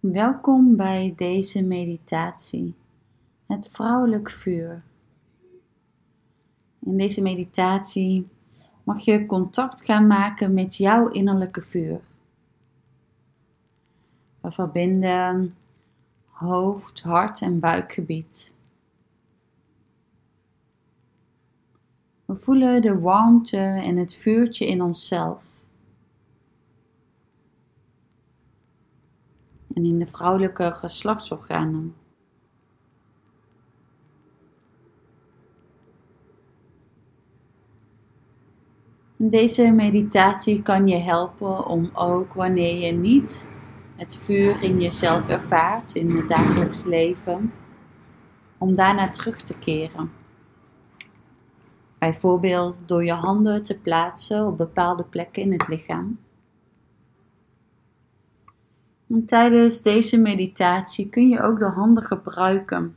Welkom bij deze meditatie, het vrouwelijk vuur. In deze meditatie mag je contact gaan maken met jouw innerlijke vuur. We verbinden hoofd, hart en buikgebied. We voelen de warmte en het vuurtje in onszelf. En in de vrouwelijke geslachtsorganen. Deze meditatie kan je helpen om ook wanneer je niet het vuur in jezelf ervaart in het dagelijks leven, om daarna terug te keren. Bijvoorbeeld door je handen te plaatsen op bepaalde plekken in het lichaam. En tijdens deze meditatie kun je ook de handen gebruiken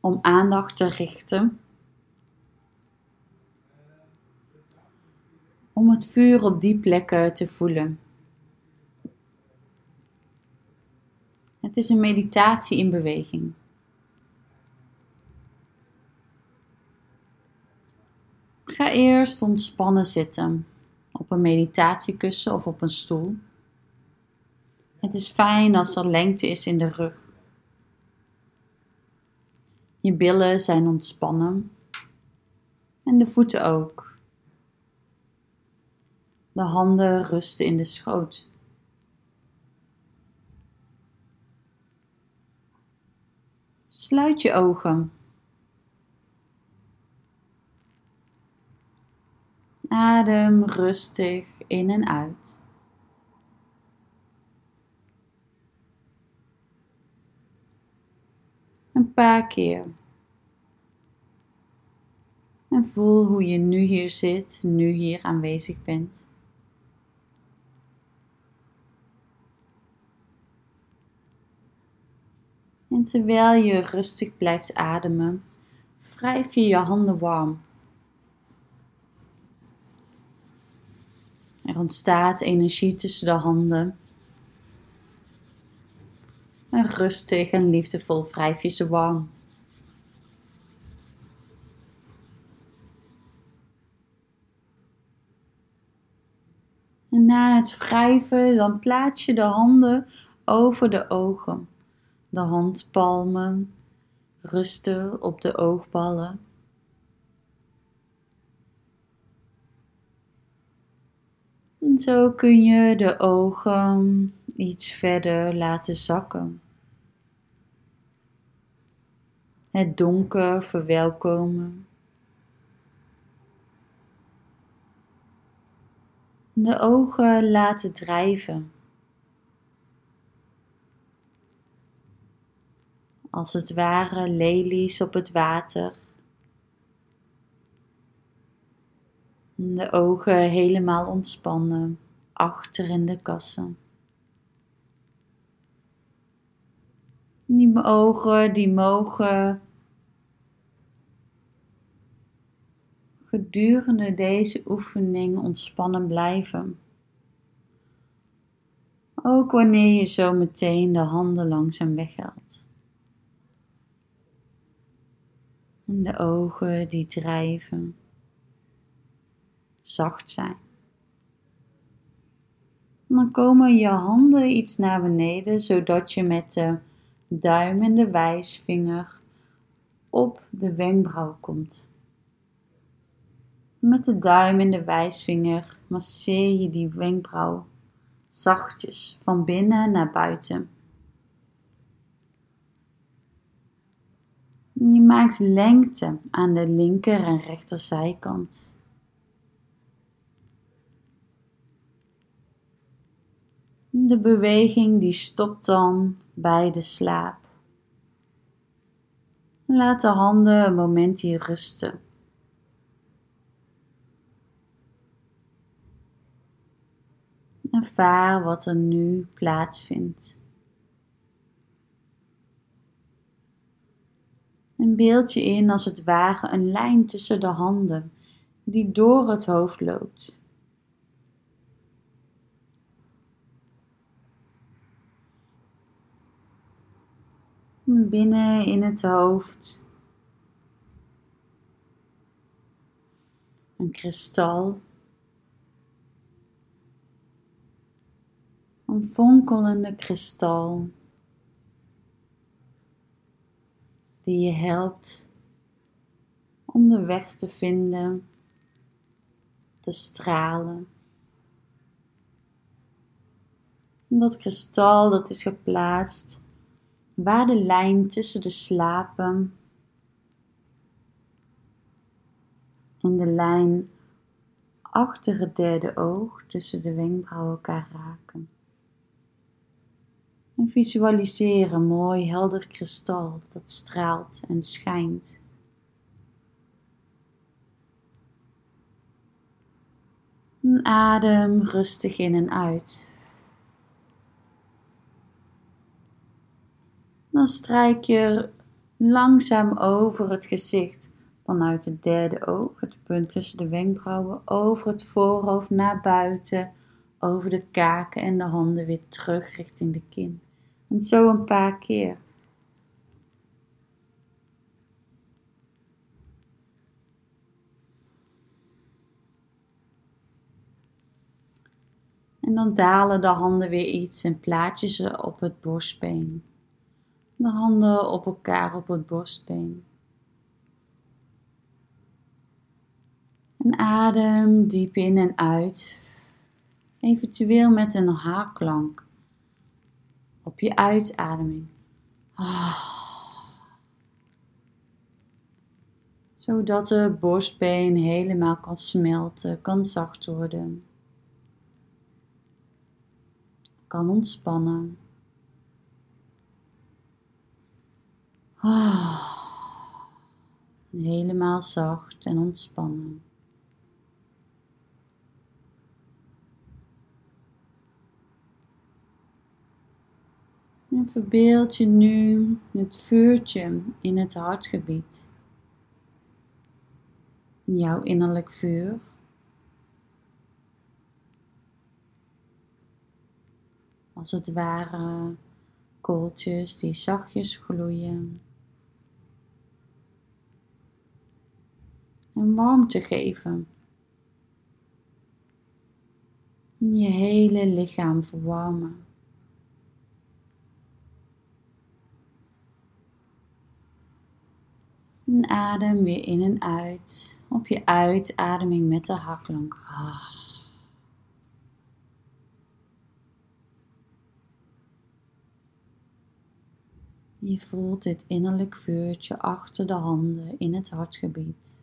om aandacht te richten. Om het vuur op die plekken te voelen. Het is een meditatie in beweging. Ga eerst ontspannen zitten op een meditatiekussen of op een stoel. Het is fijn als er lengte is in de rug. Je billen zijn ontspannen en de voeten ook. De handen rusten in de schoot. Sluit je ogen. Adem rustig in en uit. Een paar keer. En voel hoe je nu hier zit, nu hier aanwezig bent. En terwijl je rustig blijft ademen, wrijf je je handen warm. Er ontstaat energie tussen de handen. En rustig en liefdevol wrijf je ze warm. Na het wrijven, dan plaats je de handen over de ogen. De handpalmen rusten op de oogballen. En zo kun je de ogen iets verder laten zakken. Het donker verwelkomen. De ogen laten drijven. Als het ware lelies op het water. De ogen helemaal ontspannen, achter in de kassen. Die ogen die mogen gedurende deze oefening ontspannen blijven. Ook wanneer je zo meteen de handen langzaam weghaalt. En de ogen die drijven zacht zijn. dan komen je handen iets naar beneden, zodat je met de duim en de wijsvinger op de wenkbrauw komt. Met de duim en de wijsvinger masseer je die wenkbrauw zachtjes van binnen naar buiten. Je maakt lengte aan de linker en rechterzijkant. De beweging die stopt dan bij de slaap. Laat de handen een moment hier rusten. Ervaar wat er nu plaatsvindt. En beeld je in als het ware een lijn tussen de handen die door het hoofd loopt. Binnen in het hoofd. Een kristal. Een fonkelende kristal. Die je helpt om de weg te vinden, te stralen. Dat kristal dat is geplaatst waar de lijn tussen de slapen en de lijn achter het derde oog tussen de wenkbrauwen elkaar raken. En visualiseer een mooi helder kristal dat straalt en schijnt. Adem rustig in en uit. Dan strijk je langzaam over het gezicht vanuit het derde oog, het punt tussen de wenkbrauwen, over het voorhoofd naar buiten, over de kaken en de handen weer terug richting de kin. En zo een paar keer. En dan dalen de handen weer iets en plaat je ze op het borstbeen. De handen op elkaar op het borstbeen. En adem diep in en uit. Eventueel met een haarklank op je uitademing. Ah. Zodat de borstbeen helemaal kan smelten, kan zacht worden. Kan ontspannen. Helemaal zacht en ontspannen. En verbeeld je nu het vuurtje in het hartgebied. Jouw innerlijk vuur. Als het ware kooltjes die zachtjes gloeien. Warmte geven. Je hele lichaam verwarmen. En adem weer in en uit. Op je uitademing met de haklank. Ah. Je voelt dit innerlijk vuurtje achter de handen in het hartgebied.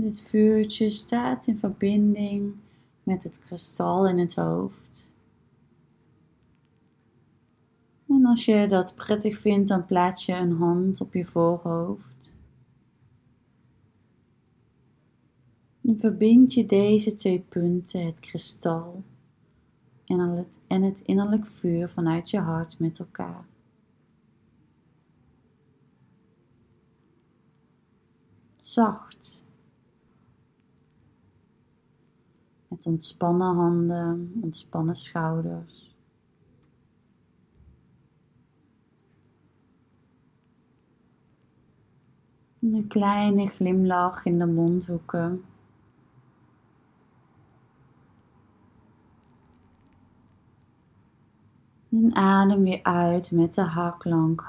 Dit vuurtje staat in verbinding met het kristal in het hoofd. En als je dat prettig vindt, dan plaats je een hand op je voorhoofd. En verbind je deze twee punten, het kristal en het, innerlijk vuur vanuit je hart met elkaar. Zacht. Met ontspannen handen, ontspannen schouders. Een kleine glimlach in de mondhoeken. En adem weer uit met de haklank.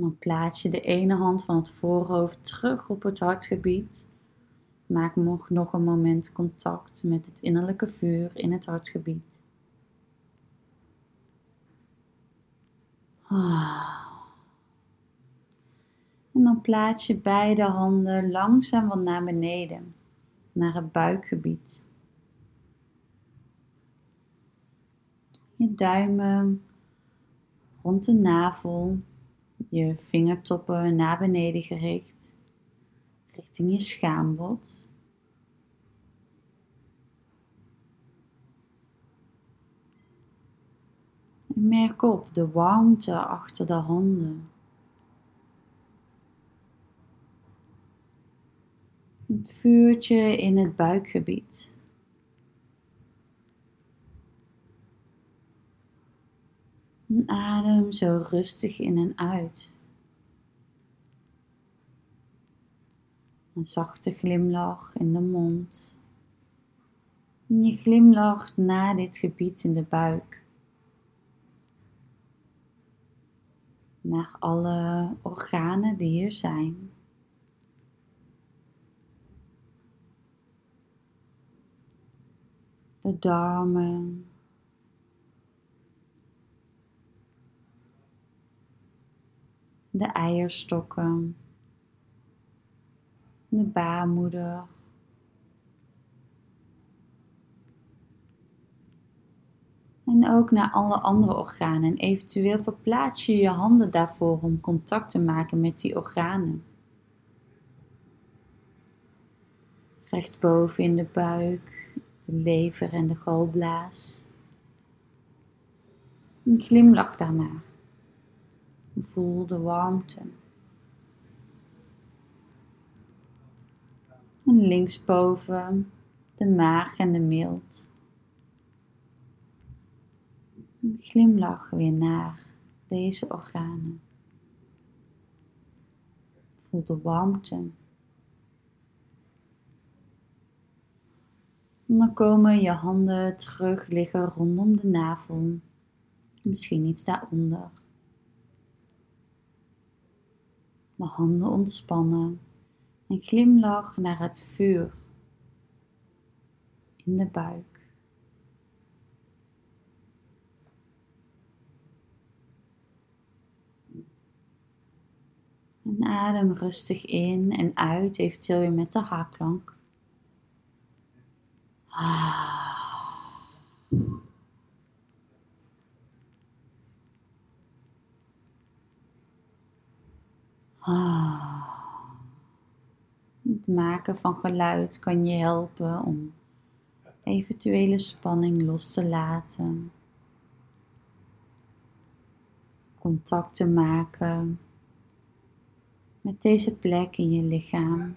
Dan plaats je de ene hand van het voorhoofd terug op het hartgebied. Maak nog een moment contact met het innerlijke vuur in het hartgebied. Ah. En dan plaats je beide handen langzaam wat naar beneden, naar het buikgebied. Je duimen rond de navel, je vingertoppen naar beneden gericht, richting je schaambod. Merk op de warmte achter de handen. Het vuurtje in het buikgebied. Adem zo rustig in en uit. Een zachte glimlach in de mond. Je glimlacht naar dit gebied in de buik. Naar alle organen die hier zijn. De darmen, de eierstokken, de baarmoeder. En ook naar alle andere organen. En eventueel verplaats je je handen daarvoor om contact te maken met die organen. Rechtsboven in de buik, de lever en de galblaas. Een glimlach daarnaar. Voel de warmte. En linksboven de maag en de mild. Een glimlach weer naar deze organen. Voel de warmte. En dan komen je handen terug liggen rondom de navel. Misschien iets daaronder. De handen ontspannen en glimlach naar het vuur in de buik. En adem rustig in en uit, eventueel weer met de haakklank. Ah. Ah. Het maken van geluid kan je helpen om eventuele spanning los te laten. Contact te maken met deze plek in je lichaam.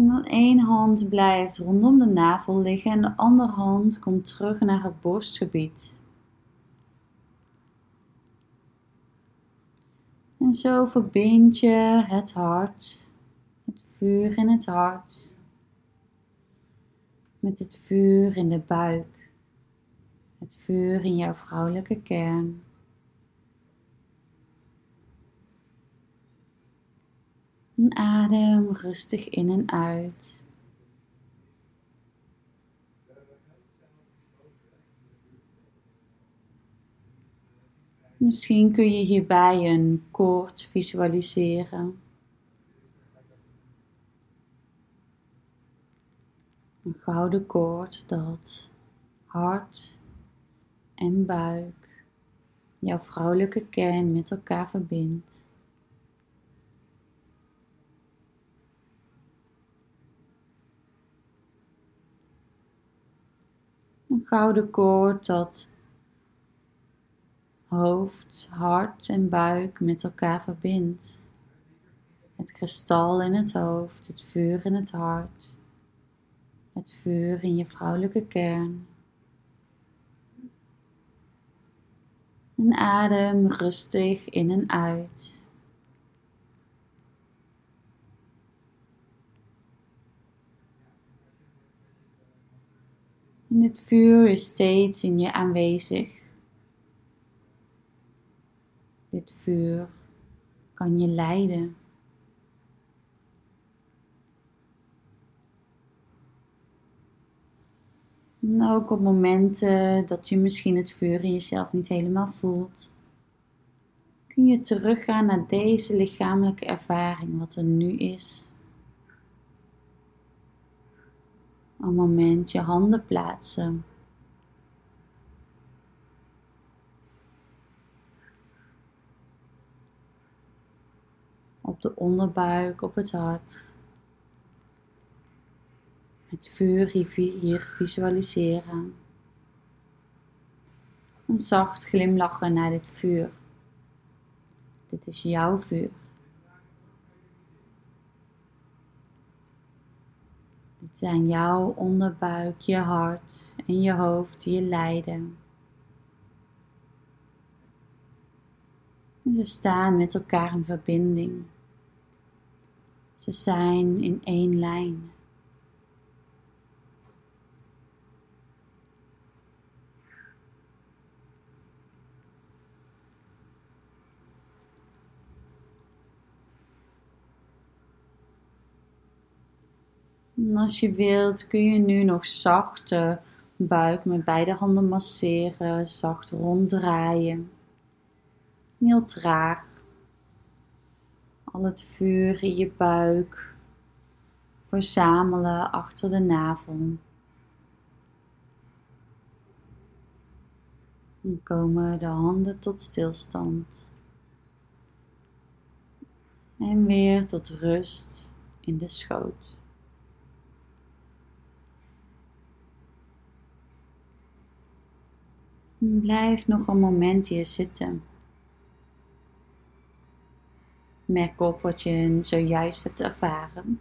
En dan één hand blijft rondom de navel liggen en de andere hand komt terug naar het borstgebied. En zo verbind je het hart, het vuur in het hart, met het vuur in de buik, het vuur in jouw vrouwelijke kern. Adem rustig in en uit. Misschien kun je hierbij een koord visualiseren. Een gouden koord dat hart en buik, jouw vrouwelijke kern met elkaar verbindt. Gouden koord dat hoofd, hart en buik met elkaar verbindt. Het kristal in het hoofd, het vuur in het hart, het vuur in je vrouwelijke kern. En adem rustig in en uit. Het vuur is steeds in je aanwezig. Dit vuur kan je leiden. En ook op momenten dat je misschien het vuur in jezelf niet helemaal voelt, kun je teruggaan naar deze lichamelijke ervaring, wat er nu is. Een moment je handen plaatsen. Op de onderbuik, op het hart. Het vuur hier visualiseren. En zacht glimlachen naar dit vuur. Dit is jouw vuur. Dit zijn jouw onderbuik, je hart en je hoofd die je leiden. En ze staan met elkaar in verbinding. Ze zijn in één lijn. En als je wilt kun je nu nog zacht de buik met beide handen masseren, zacht ronddraaien. Heel traag. Al het vuur in je buik verzamelen achter de navel. Dan komen de handen tot stilstand. En weer tot rust in de schoot. Blijf nog een moment hier zitten. Merk op wat je zojuist hebt ervaren.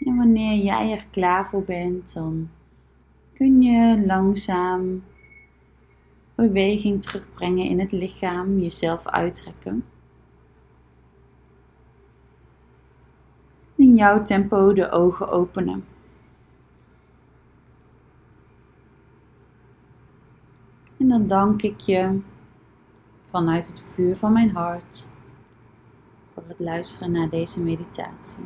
En wanneer jij er klaar voor bent, dan kun je langzaam beweging terugbrengen in het lichaam, jezelf uittrekken. In jouw tempo de ogen openen. En dan dank ik je vanuit het vuur van mijn hart voor het luisteren naar deze meditatie.